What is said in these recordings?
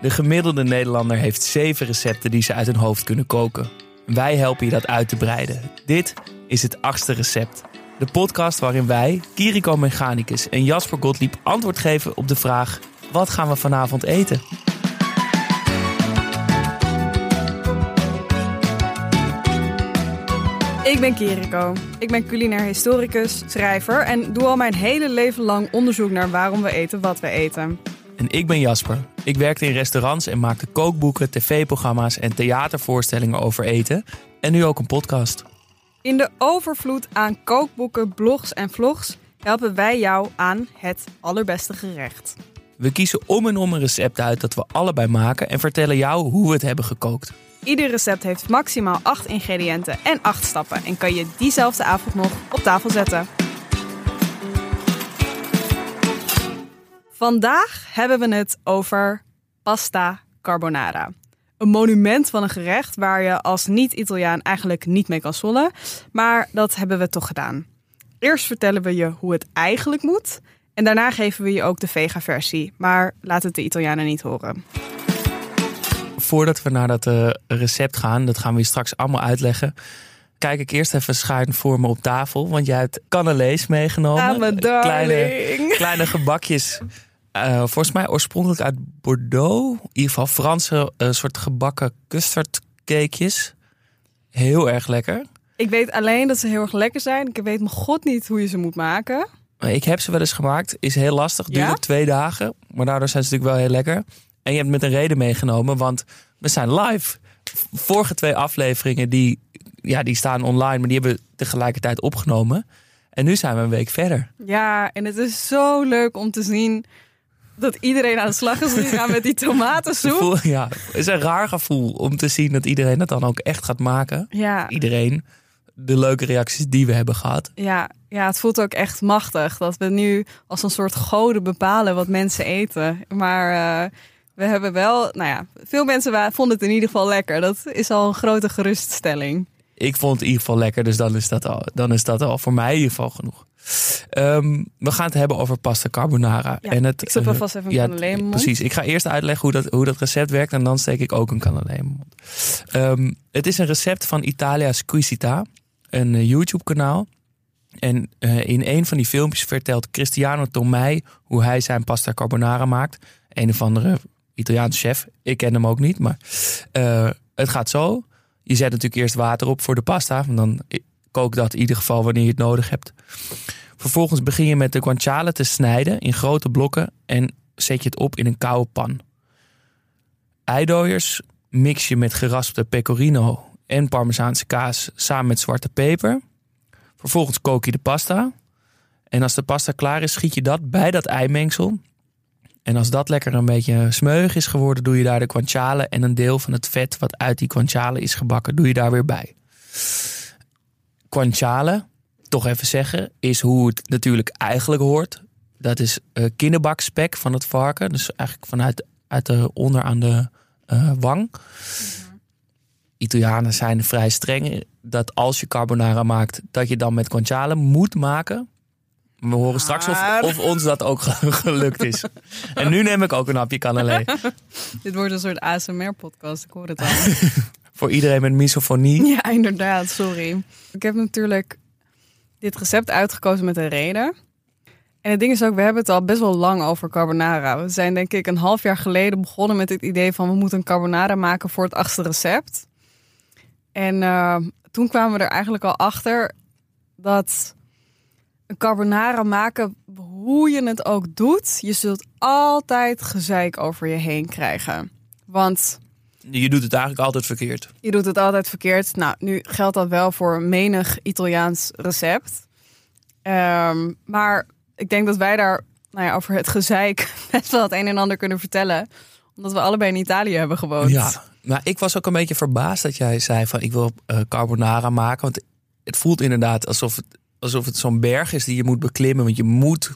De gemiddelde Nederlander heeft zeven recepten die ze uit hun hoofd kunnen koken. Wij helpen je dat uit te breiden. Dit is het achtste recept. De podcast waarin wij, Kiriko Mechanicus en Jasper Gottlieb antwoord geven op de vraag: wat gaan we vanavond eten? Ik ben Kiriko. Ik ben culinair historicus, schrijver en doe al mijn hele leven lang onderzoek naar waarom we eten wat we eten. En ik ben Jasper. Ik werkte in restaurants en maakte kookboeken, tv-programma's en theatervoorstellingen over eten. En nu ook een podcast. In de overvloed aan kookboeken, blogs en vlogs helpen wij jou aan het allerbeste gerecht. We kiezen om en om een recept uit dat we allebei maken en vertellen jou hoe we het hebben gekookt. Ieder recept heeft maximaal 8 ingrediënten en 8 stappen en kan je diezelfde avond nog op tafel zetten. Vandaag hebben we het over pasta carbonara. Een monument van een gerecht waar je als niet-Italiaan eigenlijk niet mee kan zollen. Maar dat hebben we toch gedaan. Eerst vertellen we je hoe het eigenlijk moet. En daarna geven we je ook de vega-versie. Maar laat het de Italianen niet horen. Voordat we naar dat uh, recept gaan, dat gaan we je straks allemaal uitleggen. Kijk ik eerst even schuin voor me op tafel. Want jij hebt cannelés meegenomen. Kleine, kleine gebakjes uh, volgens mij oorspronkelijk uit Bordeaux. In ieder geval Franse uh, soort gebakken custardcakejes. Heel erg lekker. Ik weet alleen dat ze heel erg lekker zijn. Ik weet mijn god niet hoe je ze moet maken. Ik heb ze wel eens gemaakt. Is heel lastig. Duurde ja? twee dagen. Maar daardoor zijn ze natuurlijk wel heel lekker. En je hebt met een reden meegenomen. Want we zijn live. Vorige twee afleveringen die, ja, die staan online. Maar die hebben we tegelijkertijd opgenomen. En nu zijn we een week verder. Ja, en het is zo leuk om te zien dat iedereen aan de slag is gegaan met die tomatensoep. Ja, het is een raar gevoel om te zien dat iedereen het dan ook echt gaat maken. Ja. Iedereen. De leuke reacties die we hebben gehad. Ja, ja, het voelt ook echt machtig dat we nu als een soort goden bepalen wat mensen eten. Maar uh, we hebben wel, nou ja, veel mensen vonden het in ieder geval lekker. Dat is al een grote geruststelling. Ik vond het in ieder geval lekker, dus dan is dat al, dan is dat al voor mij in ieder geval genoeg. Um, we gaan het hebben over pasta carbonara. Ja, en het, ik zet uh, vast even een ja, cannelé Precies, ik ga eerst uitleggen hoe dat, hoe dat recept werkt en dan steek ik ook een cannelé um, Het is een recept van Italia Squisita, een uh, YouTube kanaal. En uh, in een van die filmpjes vertelt Cristiano Tomei hoe hij zijn pasta carbonara maakt. Een of andere Italiaanse chef. Ik ken hem ook niet, maar het gaat zo. Je zet natuurlijk eerst water op voor de pasta. Want dan kook dat in ieder geval wanneer je het nodig hebt. Vervolgens begin je met de guanciale te snijden in grote blokken en zet je het op in een koude pan. Eidooiers mix je met geraspte pecorino en parmezaanse kaas samen met zwarte peper. Vervolgens kook je de pasta. En als de pasta klaar is, schiet je dat bij dat eimengsel. En als dat lekker een beetje smeuig is geworden, doe je daar de guanciale en een deel van het vet wat uit die guanciale is gebakken, doe je daar weer bij. Guanciale, toch even zeggen, is hoe het natuurlijk eigenlijk hoort. Dat is uh, kinderbakspek van het varken. Dus eigenlijk vanuit uit de onder aan de uh, wang. Mm-hmm. Italianen zijn vrij streng dat als je carbonara maakt, dat je dan met guanciale moet maken. We horen straks of, of ons dat ook gelukt is. en nu neem ik ook een hapje cannelé. Dit wordt een soort ASMR-podcast, ik hoor het al. Voor iedereen met misofonie. Ja, inderdaad, sorry. Ik heb natuurlijk dit recept uitgekozen met een reden. En het ding is ook, we hebben het al best wel lang over carbonara. We zijn denk ik een half jaar geleden begonnen met het idee van we moeten een carbonara maken voor het achtste recept. En uh, toen kwamen we er eigenlijk al achter dat een carbonara maken, hoe je het ook doet, je zult altijd gezeik over je heen krijgen. Want je doet het eigenlijk altijd verkeerd. Je doet het altijd verkeerd. Nou, nu geldt dat wel voor menig Italiaans recept. Um, maar ik denk dat wij daar nou ja, over het gezeik best wel het een en ander kunnen vertellen. Omdat we allebei in Italië hebben gewoond. Ja, maar ik was ook een beetje verbaasd dat jij zei van ik wil uh, carbonara maken. Want het voelt inderdaad alsof het, alsof het zo'n berg is die je moet beklimmen. Want je moet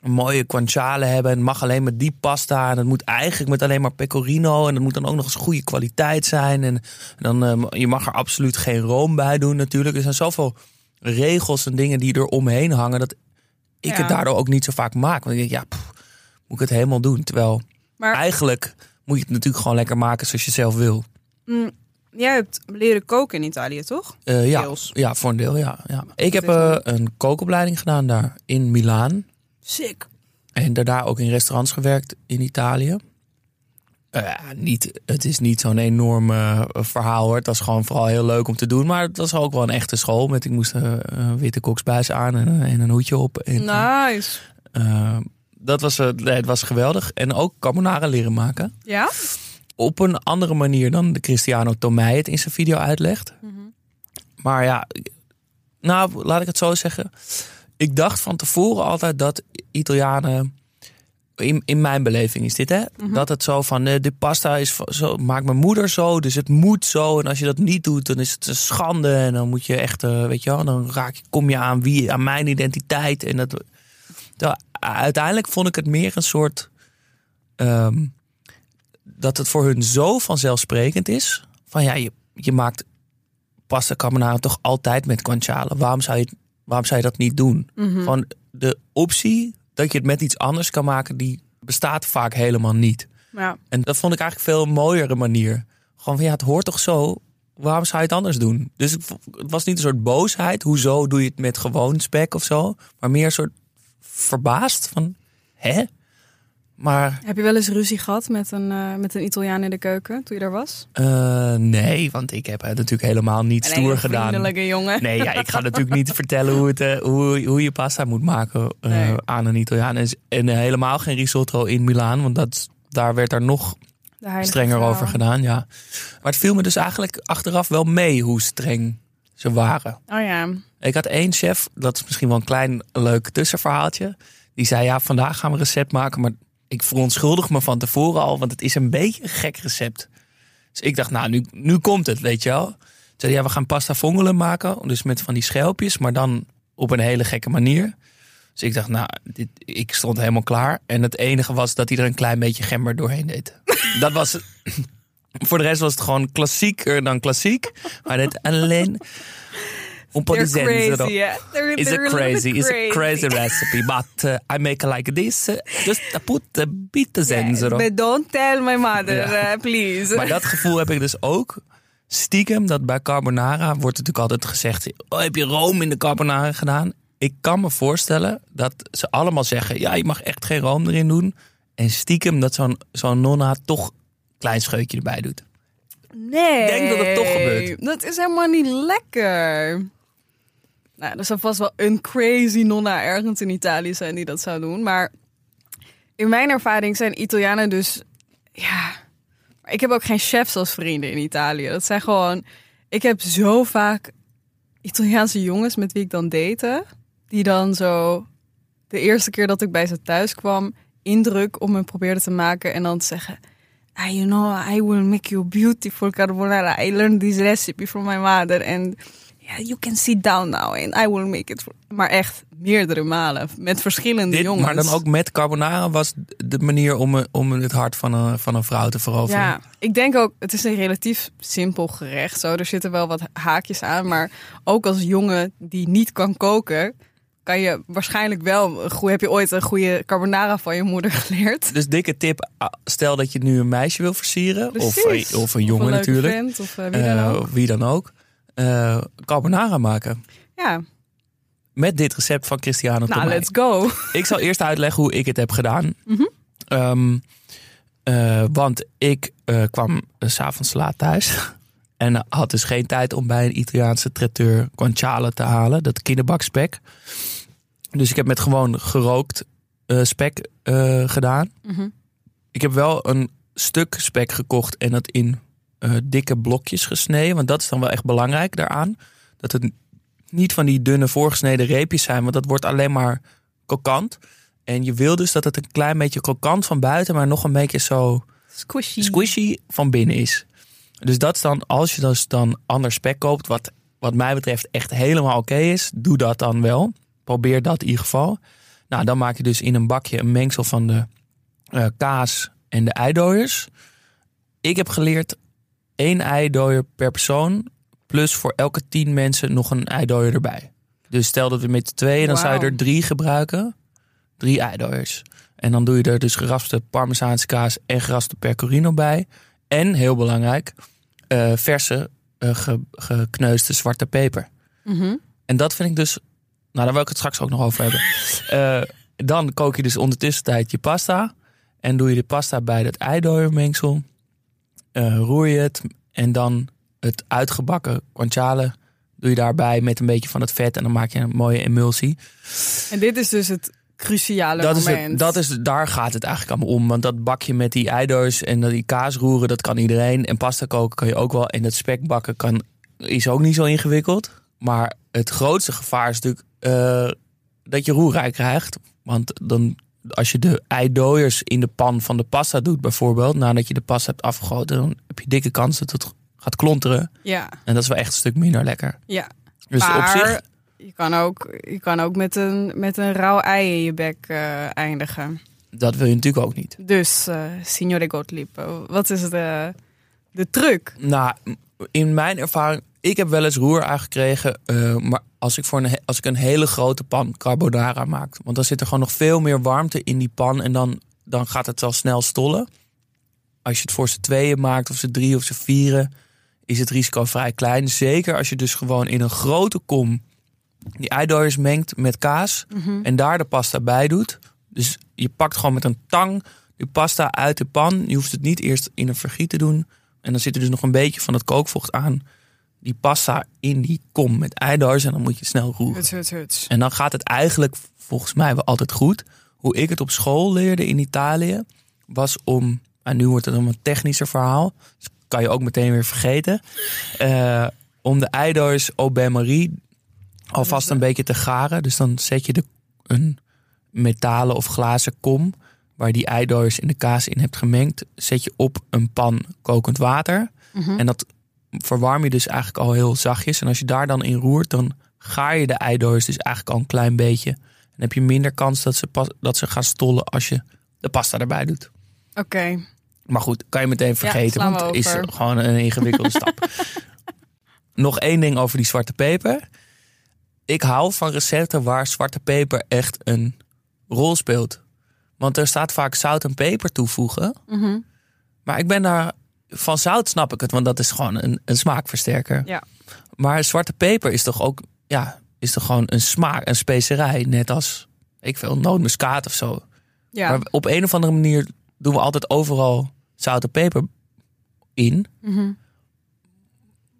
een mooie guanciale hebben. En het mag alleen met die pasta. En het moet eigenlijk met alleen maar pecorino. En het moet dan ook nog eens goede kwaliteit zijn. En, dan, uh, je mag er absoluut geen room bij doen natuurlijk. Er zijn zoveel regels en dingen die er omheen hangen. Dat ik het daardoor ook niet zo vaak maak. Want ik denk, ja, pff, moet ik het helemaal doen. Terwijl maar... eigenlijk moet je het natuurlijk gewoon lekker maken zoals je zelf wil. Mm, jij hebt leren koken in Italië, toch? Eh, ja, Deels. ja, voor een deel, ja. ja. Ik heb is eh, een kookopleiding gedaan daar in Milaan. Sick. En daarna ook in restaurants gewerkt in Italië. Eh, niet, het is niet zo'n enorm verhaal hoor. Het was gewoon vooral heel leuk om te doen. Maar het was ook wel een echte school. Met, ik moest een witte koksbuis aan en, en een hoedje op. En, Nice. dat was, nee, het was geweldig. En ook carbonara leren maken. Ja? Op een andere manier dan de Cristiano Tomei het in zijn video uitlegt. Maar ja, nou laat ik het zo zeggen. Ik dacht van tevoren altijd dat Italianen. In, in mijn beleving is dit, hè? Dat het zo van, eh, de pasta is zo, maakt mijn moeder zo, dus het moet zo. En als je dat niet doet, dan is het een schande. En dan moet je echt, eh, weet je wel, dan raak je, kom je aan wie, aan mijn identiteit. En dat, dat- uiteindelijk vond ik het meer een soort, ehm, dat het voor hun zo vanzelfsprekend is. Van ja, je, je maakt pasta carbonara toch altijd met guanciale. Waarom zou je, waarom zou je dat niet doen? Gewoon de optie dat je het met iets anders kan maken, die bestaat vaak helemaal niet. Ja. En dat vond ik eigenlijk veel mooiere manier. Gewoon van ja, het hoort toch zo. Waarom zou je het anders doen? Dus het was niet een soort boosheid. Hoezo doe je het met gewoon spek of zo? Maar meer een soort verbaasd van, hè? Maar Heb je wel eens ruzie gehad met een, eh, met een Italiaan in de keuken toen je daar was? eh, nee, want ik heb het natuurlijk helemaal niet Een stoer gedaan. vriendelijke jongen. Nee, ja, ik ga natuurlijk niet vertellen hoe, het, eh, hoe, hoe je pasta moet maken eh, Nee. aan een Italiaan. En, en helemaal geen risotto in Milaan, want dat, daar werd er nog strenger vrouw. over gedaan. Ja. Maar het viel me dus eigenlijk achteraf wel mee hoe streng ze waren. Oh ja. Ik had één chef, dat is misschien wel een klein leuk tussenverhaaltje. Die zei, ja, vandaag gaan we een recept maken, maar ik verontschuldig me van tevoren al, want het is een beetje een gek recept. Dus ik dacht, nou, nu, nu komt het, weet je wel. Ze zei, ja, we gaan pasta vongelen maken, dus met van die schelpjes, maar dan op een hele gekke manier. Dus ik dacht, nou, dit, ik stond helemaal klaar. En het enige was dat hij er een klein beetje gember doorheen deed. dat was... Voor de rest was het gewoon klassieker dan klassiek. Maar dit alleen... Un po' di zenzero. crazy, yeah. They're, It's they're a crazy, it's a crazy recipe, but uh, I make like this. uh, Just put a bit of zenzero. But don't tell my mother, eh, please. Maar dat gevoel heb ik dus ook. Stiekem, dat bij carbonara wordt natuurlijk altijd gezegd... Oh, heb je room in de carbonara gedaan? Ik kan me voorstellen dat ze allemaal zeggen... Ja, je mag echt geen room erin doen. En stiekem dat zo'n zo'n nonna toch een klein scheutje erbij doet. Nee. Ik denk dat het toch gebeurt. Dat is helemaal niet lekker. Nou, er zou vast wel een crazy nonna ergens in Italië zijn die dat zou doen. Maar in mijn ervaring zijn Italianen dus... Ja, ik heb ook geen chefs als vrienden in Italië. Dat zijn gewoon... Ik heb zo vaak Italiaanse jongens met wie ik dan date... die dan zo de eerste keer dat ik bij ze thuis kwam... indruk om me probeerden te maken en dan te zeggen... Ah, you know, I will make you beautiful carbonara. I learned this recipe from my mother. And yeah, you can sit down now and I will make it. Maar echt meerdere malen. Met verschillende Dit, jongens. maar dan ook met carbonara was de manier om, om het hart van een, van een vrouw te veroveren. Ja, ik denk ook, het is een relatief simpel gerecht. Zo, er zitten wel wat haakjes aan. Maar ook als jongen die niet kan koken, kan je waarschijnlijk wel. Heb je ooit een goede carbonara van je moeder geleerd? Dus dikke tip, stel dat je nu een meisje wil versieren. Of, Precies. of een jongen Of een leuke natuurlijk. vent, of eh, wie dan Eh, ook. wie dan ook. Eh, carbonara maken. Ja, Met dit recept van Cristiano nou, Tomei. let's go. Ik zal eerst uitleggen hoe ik het heb gedaan. Eh, want ik eh, kwam s s'avonds laat thuis. En had dus geen tijd om bij een Italiaanse traiteur guanciale te halen. Dat kinderbakspek. Dus ik heb met gewoon gerookt spek gedaan. Mhm. Ik heb wel een stuk spek gekocht en dat in eh, dikke blokjes gesneden. Want dat is dan wel echt belangrijk daaraan. Dat het niet van die dunne voorgesneden reepjes zijn. Want dat wordt alleen maar krokant. En je wil dus dat het een klein beetje krokant van buiten, maar nog een beetje zo Squishy. squishy van binnen is. Dus dat is dan, als je dus dan ander spek koopt, wat, wat mij betreft echt helemaal oké is, doe dat dan wel. Probeer dat in ieder geval. Nou, dan maak je dus in een bakje een mengsel van de eh, kaas en de eidooiers. Ik heb geleerd één eidooier per persoon, plus voor elke tien mensen nog een eidooier erbij. Dus stel dat we met z'n tweeën, dan zou je er drie gebruiken. Drie eidooiers. En dan doe je er dus geraspte parmezaanse kaas en geraspte pecorino bij. En, heel belangrijk, eh, verse ge- gekneusde zwarte peper. Mhm. En dat vind ik dus... Nou, daar wil ik het straks ook nog over hebben. Eh, dan kook je dus ondertussen tijd je pasta. En doe je de pasta bij dat eidooiermengsel. Eh roer je het. En dan het uitgebakken guanciale doe je daarbij met een beetje van het vet. En dan maak je een mooie emulsie. En dit is dus het cruciale Dat is, moment. het, dat is, daar gaat het eigenlijk allemaal om. Want dat bakje met die eidooiers en dat die kaas roeren, dat kan iedereen. En pasta koken kan je ook wel. En dat spek bakken kan, is ook niet zo ingewikkeld. Maar het grootste gevaar is natuurlijk eh, dat je roerrijk krijgt. Want dan, als je de eidooiers in de pan van de pasta doet bijvoorbeeld... nadat je de pasta hebt afgegoten... dan heb je dikke kans dat het gaat klonteren. Ja, En dat is wel echt een stuk minder lekker. ja. Dus maar op zich... je kan ook, je kan ook met, een, met een rauw ei in je bek eh, eindigen. Dat wil je natuurlijk ook niet. Dus, eh signore Gottlieb, wat is de, de truc? Nou, in mijn ervaring, ik heb wel eens roerui gekregen, eh, maar als ik, voor een, als ik een hele grote pan carbonara maak, want dan zit er gewoon nog veel meer warmte in die pan en dan, dan gaat het al snel stollen. Als je het voor z'n tweeën maakt, of z'n drie of z'n vieren, is het risico vrij klein. Zeker als je dus gewoon in een grote kom die eidooiers mengt met kaas en daar de pasta bij doet. Dus je pakt gewoon met een tang die pasta uit de pan. Je hoeft het niet eerst in een vergiet te doen. En dan zit er dus nog een beetje van het kookvocht aan. Die pasta in die kom met eidooiers. En dan moet je het snel roeren. Huts, huts, huts. En dan gaat het eigenlijk volgens mij wel altijd goed. Hoe ik het op school leerde in Italië was om. En nu wordt het een wat technischer verhaal. Dus kan je ook meteen weer vergeten. eh, om de eidooiers au bain-marie alvast een beetje te garen. Dus dan zet je de, een metalen of glazen kom. Waar je die eidooiers in de kaas in hebt gemengd. Zet je op een pan kokend water. En dat verwarm je dus eigenlijk al heel zachtjes. En als je daar dan in roert, dan gaar je de eidooiers dus eigenlijk al een klein beetje. Dan heb je minder kans dat ze, pas, dat ze gaan stollen als je de pasta erbij doet. Oké, Maar goed, kan je meteen vergeten, want het is gewoon een ingewikkelde stap. Nog één ding over die zwarte peper. Ik hou van recepten waar zwarte peper echt een rol speelt. Want er staat vaak zout en peper toevoegen. Mhm. Maar ik ben daar... Van zout snap ik het, want dat is gewoon een, een smaakversterker. ja. Maar zwarte peper is toch ook... Ja, is toch gewoon een smaak, een specerij. Net als, ik veel, nootmuskaat of zo. ja. Maar op een of andere manier doen we altijd overal zout en peper in. Mhm.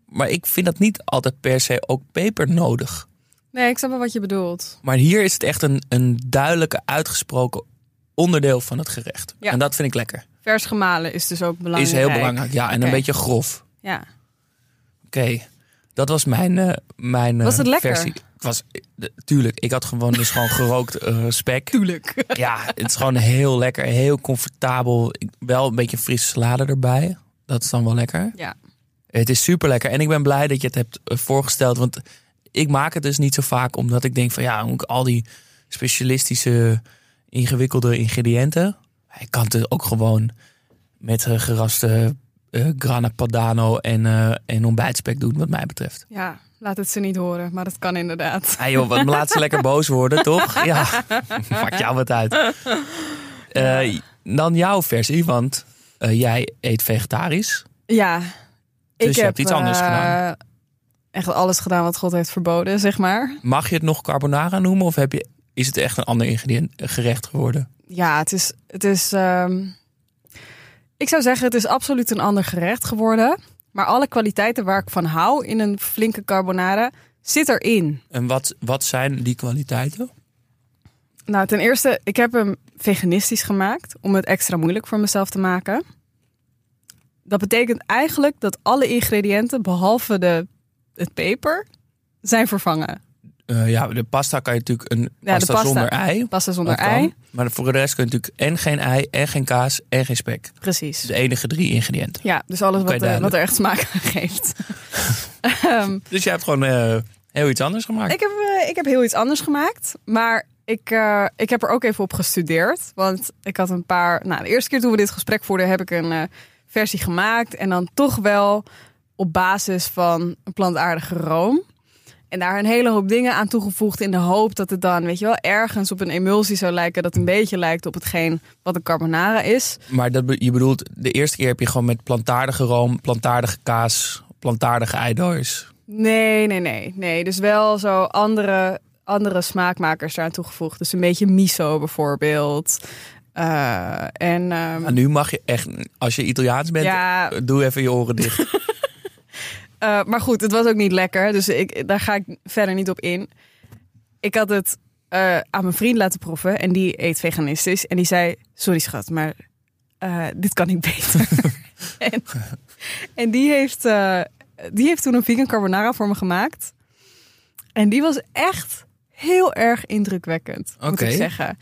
Maar ik vind dat niet altijd per se ook peper nodig. Nee, ik snap wel wat je bedoelt. Maar hier is het echt een, een duidelijke, uitgesproken onderdeel van het gerecht. Ja. En dat vind ik lekker. Vers gemalen is dus ook belangrijk. Is heel belangrijk. Ja, en een beetje grof. Ja. Oké, dat was mijn, eh, mijn eh, Was het lekker? versie. Het was, eh, tuurlijk, ik had gewoon dus gewoon gerookt eh, spek. Tuurlijk. Ja, het is gewoon heel lekker, heel comfortabel. Wel een beetje frisse salade erbij. Dat is dan wel lekker. Ja. Het is super lekker. En ik ben blij dat je het hebt eh, voorgesteld. Want ik maak het dus niet zo vaak. Omdat ik denk van ja, moet ik al die specialistische ingewikkelde ingrediënten. Ik kan het ook gewoon met eh, geraste eh grana padano en, eh en ontbijtspek doen wat mij betreft. Ja, laat het ze niet horen, maar dat kan inderdaad. Ah joh, wat laat ze lekker boos worden, toch? Ja, maakt jou wat uit. Dan jouw versie, want jij eet vegetarisch. Ja. Dus ik je heb hebt iets anders gedaan. Echt alles gedaan wat God heeft verboden, zeg maar. Mag je het nog carbonara noemen of heb je, is het echt een ander ingrediënt, gerecht geworden? Ja, het is. Het is ehm, ik zou zeggen, het is absoluut een ander gerecht geworden. Maar alle kwaliteiten waar ik van hou in een flinke carbonara zit erin. En wat, wat zijn die kwaliteiten? Nou, ten eerste, ik heb hem veganistisch gemaakt om het extra moeilijk voor mezelf te maken. Dat betekent eigenlijk dat alle ingrediënten, behalve de, het peper, zijn vervangen. Eh, ja, de pasta kan je natuurlijk een pasta, pasta. zonder ei. Pasta zonder ei. Maar voor de rest kun je natuurlijk en geen ei, en geen kaas, en geen spek. Precies. De enige drie ingrediënten. Ja, dus alles wat, wat er echt smaak aan geeft. Ehm, Dus je hebt gewoon eh, heel iets anders gemaakt. ik, heb, eh, ik heb heel iets anders gemaakt. Maar ik, ik heb er ook even op gestudeerd. Want ik had een paar... Nou, de eerste keer toen we dit gesprek voerden... heb ik een versie gemaakt. En dan toch wel op basis van een plantaardige room. En daar een hele hoop dingen aan toegevoegd in de hoop dat het dan, weet je wel, ergens op een emulsie zou lijken dat een beetje lijkt op hetgeen wat een carbonara is. Maar dat, je bedoelt, de eerste keer heb je gewoon met plantaardige room, plantaardige kaas, plantaardige eidooiers. Nee, nee, nee, nee. Dus wel zo andere, andere smaakmakers eraan toegevoegd. Dus een beetje miso bijvoorbeeld. Eh, en ehm, En nu mag je echt, als je Italiaans bent, ja, doe even je oren dicht. Eh, maar goed, het was ook niet lekker. Dus ik, daar ga ik verder niet op in. Ik had het eh, aan mijn vriend laten proeven. En die eet veganistisch. En die zei, sorry schat, maar eh, dit kan ik beter. en, en die, heeft, die heeft toen een vegan carbonara voor me gemaakt. En die was echt heel erg indrukwekkend, moet ik zeggen.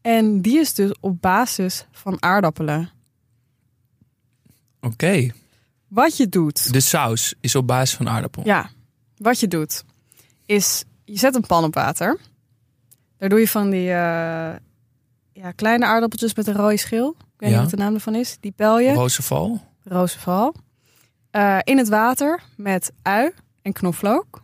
En die is dus op basis van aardappelen. Oké. Wat je doet... De saus is op basis van aardappel. Ja, wat je doet is je zet een pan op water. Daar doe je van die eh, ja, kleine aardappeltjes met een rode schil. Ik weet Ja. niet wat de naam ervan is. Die pel je, Rozenval. rozenval. Eh, in het water met ui en knoflook.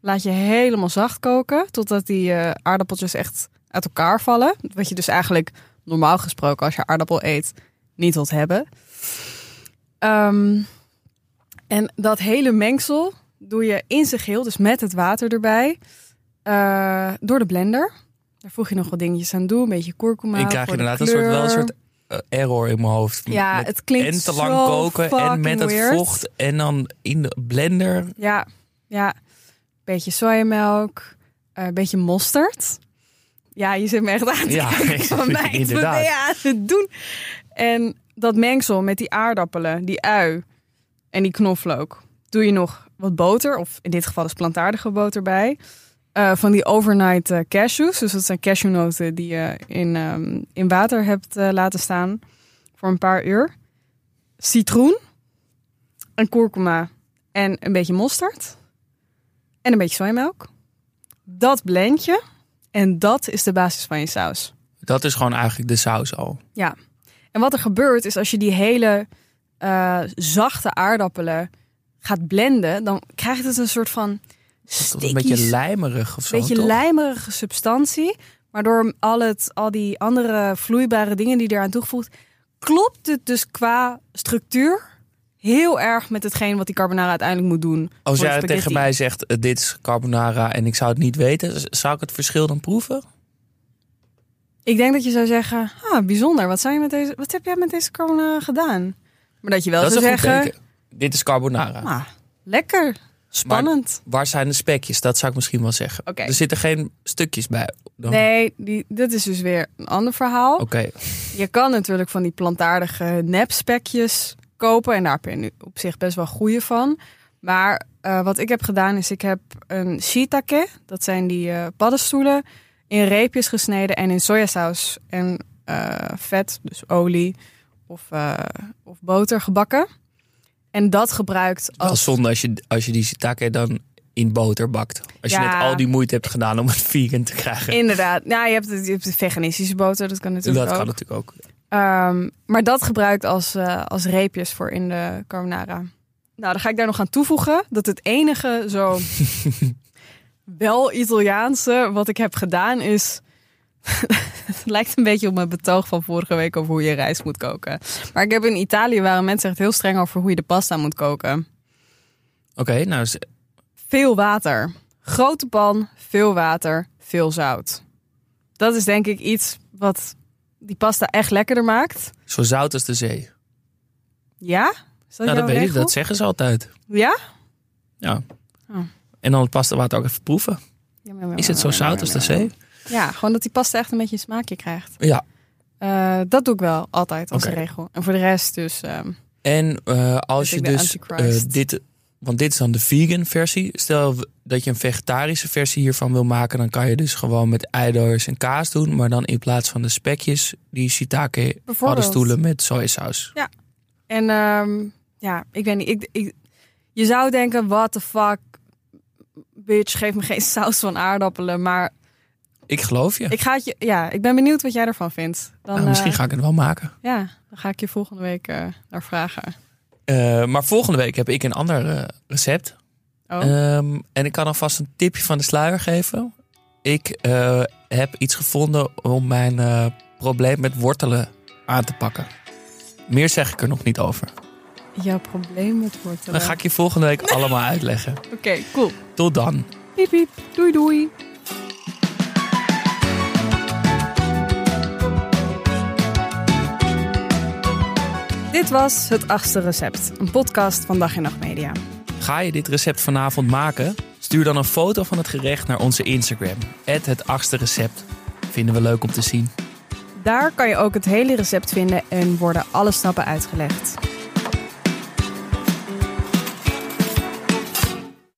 Laat je helemaal zacht koken totdat die eh, aardappeltjes echt uit elkaar vallen. Wat je dus eigenlijk normaal gesproken als je aardappel eet niet wilt hebben. Ehm, en dat hele mengsel doe je in zijn geheel, dus met het water erbij, eh, door de blender. Daar voeg je nog wat dingetjes aan toe, een beetje kurkuma. ik krijg inderdaad een soort, wel een soort eh, error in mijn hoofd. Ja, Met het klinkt en te lang zo koken en met het weird. vocht en dan in de blender. Ja, ja. Beetje sojamelk, eh, een beetje mosterd. Ja, je zit me echt aan te Ja, van mij. Wat ben inderdaad. je aan het doen? En dat mengsel met die aardappelen, die ui en die knoflook. Doe je nog wat boter, of in dit geval is plantaardige boter bij. Eh, van die overnight eh, cashews. Dus dat zijn cashewnoten die je in, ehm, in water hebt eh, laten staan voor een paar uur. Citroen, een kurkuma en een beetje mosterd. En een beetje sojamelk. Dat blend je. En dat is de basis van je saus. Dat is gewoon eigenlijk de saus al. Ja. En wat er gebeurt is als je die hele eh, zachte aardappelen gaat blenden, dan krijgt het een soort van Tot een beetje lijmerig of zo. beetje toch? lijmerige substantie. Maar door al, het, al die andere vloeibare dingen die eraan toegevoegd, klopt het dus qua structuur heel erg met hetgeen wat die carbonara uiteindelijk moet doen. Als jij tegen mij zegt, eh, dit is carbonara en ik zou het niet weten, zou ik het verschil dan proeven? Ik denk dat je zou zeggen, ah, bijzonder. Wat, je met deze, wat heb jij met deze carbonara gedaan? Maar dat je wel dat zou zeggen. Dit is carbonara. ah, lekker, spannend. Waar zijn de spekjes? Dat zou ik misschien wel zeggen. Er zitten geen stukjes bij. Dan... Nee, die, dit is dus weer een ander verhaal. Oké. Je kan natuurlijk van die plantaardige nepspekjes kopen. En daar heb je nu op zich best wel goede van. Maar eh, wat ik heb gedaan is, ik heb een shiitake. Dat zijn die eh, paddenstoelen. In reepjes gesneden en in sojasaus en eh, vet, dus olie of, eh, of boter gebakken. En dat gebruikt Wel als... zonde als je, als je die shiitake dan in boter bakt. Als je net al die moeite hebt gedaan om het vegan te krijgen. Inderdaad. Nou, je hebt, het, je hebt de veganistische boter, dat kan natuurlijk dat ook. kan natuurlijk ook. Ehm, maar dat gebruikt als, eh, als reepjes voor in de carbonara. Nou, dan ga ik daar nog aan toevoegen dat het enige zo wel Italiaanse wat ik heb gedaan is... het lijkt een beetje op mijn betoog van vorige week over hoe je rijst moet koken. Maar ik heb in Italië waren mensen echt heel streng over hoe je de pasta moet koken. Oké, nou, Veel water. Grote pan, veel water, veel zout. Dat is denk ik iets wat die pasta echt lekkerder maakt. zo zout als de zee. Ja? Dat nou, dat weet ik. Dat zeggen ze altijd. Ja? Ja. Oh. En dan het pasta water ook even proeven. Is het zo zout als de zee? Ja, gewoon dat die pasta echt een beetje een smaakje krijgt. Ja. Eh, dat doe ik wel altijd als regel. En voor de rest dus... ehm, En eh, als Dus je dus eh, dit, want dit is dan de vegan versie. Stel dat je een vegetarische versie hiervan wil maken, dan kan je dus gewoon met eidooiers en kaas doen, maar dan in plaats van de spekjes die shiitake paddenstoelen met sojasaus. en ehm, ja, ik weet niet. Ik, ik, je zou denken, what the fuck... Bitch, geef me geen saus van aardappelen. Maar Ik geloof je. ik, ga het je, ja, ik ben benieuwd wat jij ervan vindt. Dan, nou, misschien eh, ga ik het wel maken. Ja, dan ga ik je volgende week eh, naar vragen. Eh, maar volgende week heb ik een ander eh, recept. Oh, Ehm, en ik kan alvast een tipje van de sluier geven. Ik eh, heb iets gevonden om mijn eh, probleem met wortelen aan te pakken. Meer zeg ik er nog niet over. Jouw probleem met wortelen. Dan ga ik je volgende week allemaal uitleggen. Oké, cool. Tot dan. Piep, piep. Doei, doei. Dit was Het Achtste Recept, een podcast van Dag en Nacht Media. Ga je dit recept vanavond maken? Stuur dan een foto van het gerecht naar onze Instagram. Het achtste recept. Vinden we leuk om te zien. Daar kan je ook het hele recept vinden en worden alle stappen uitgelegd.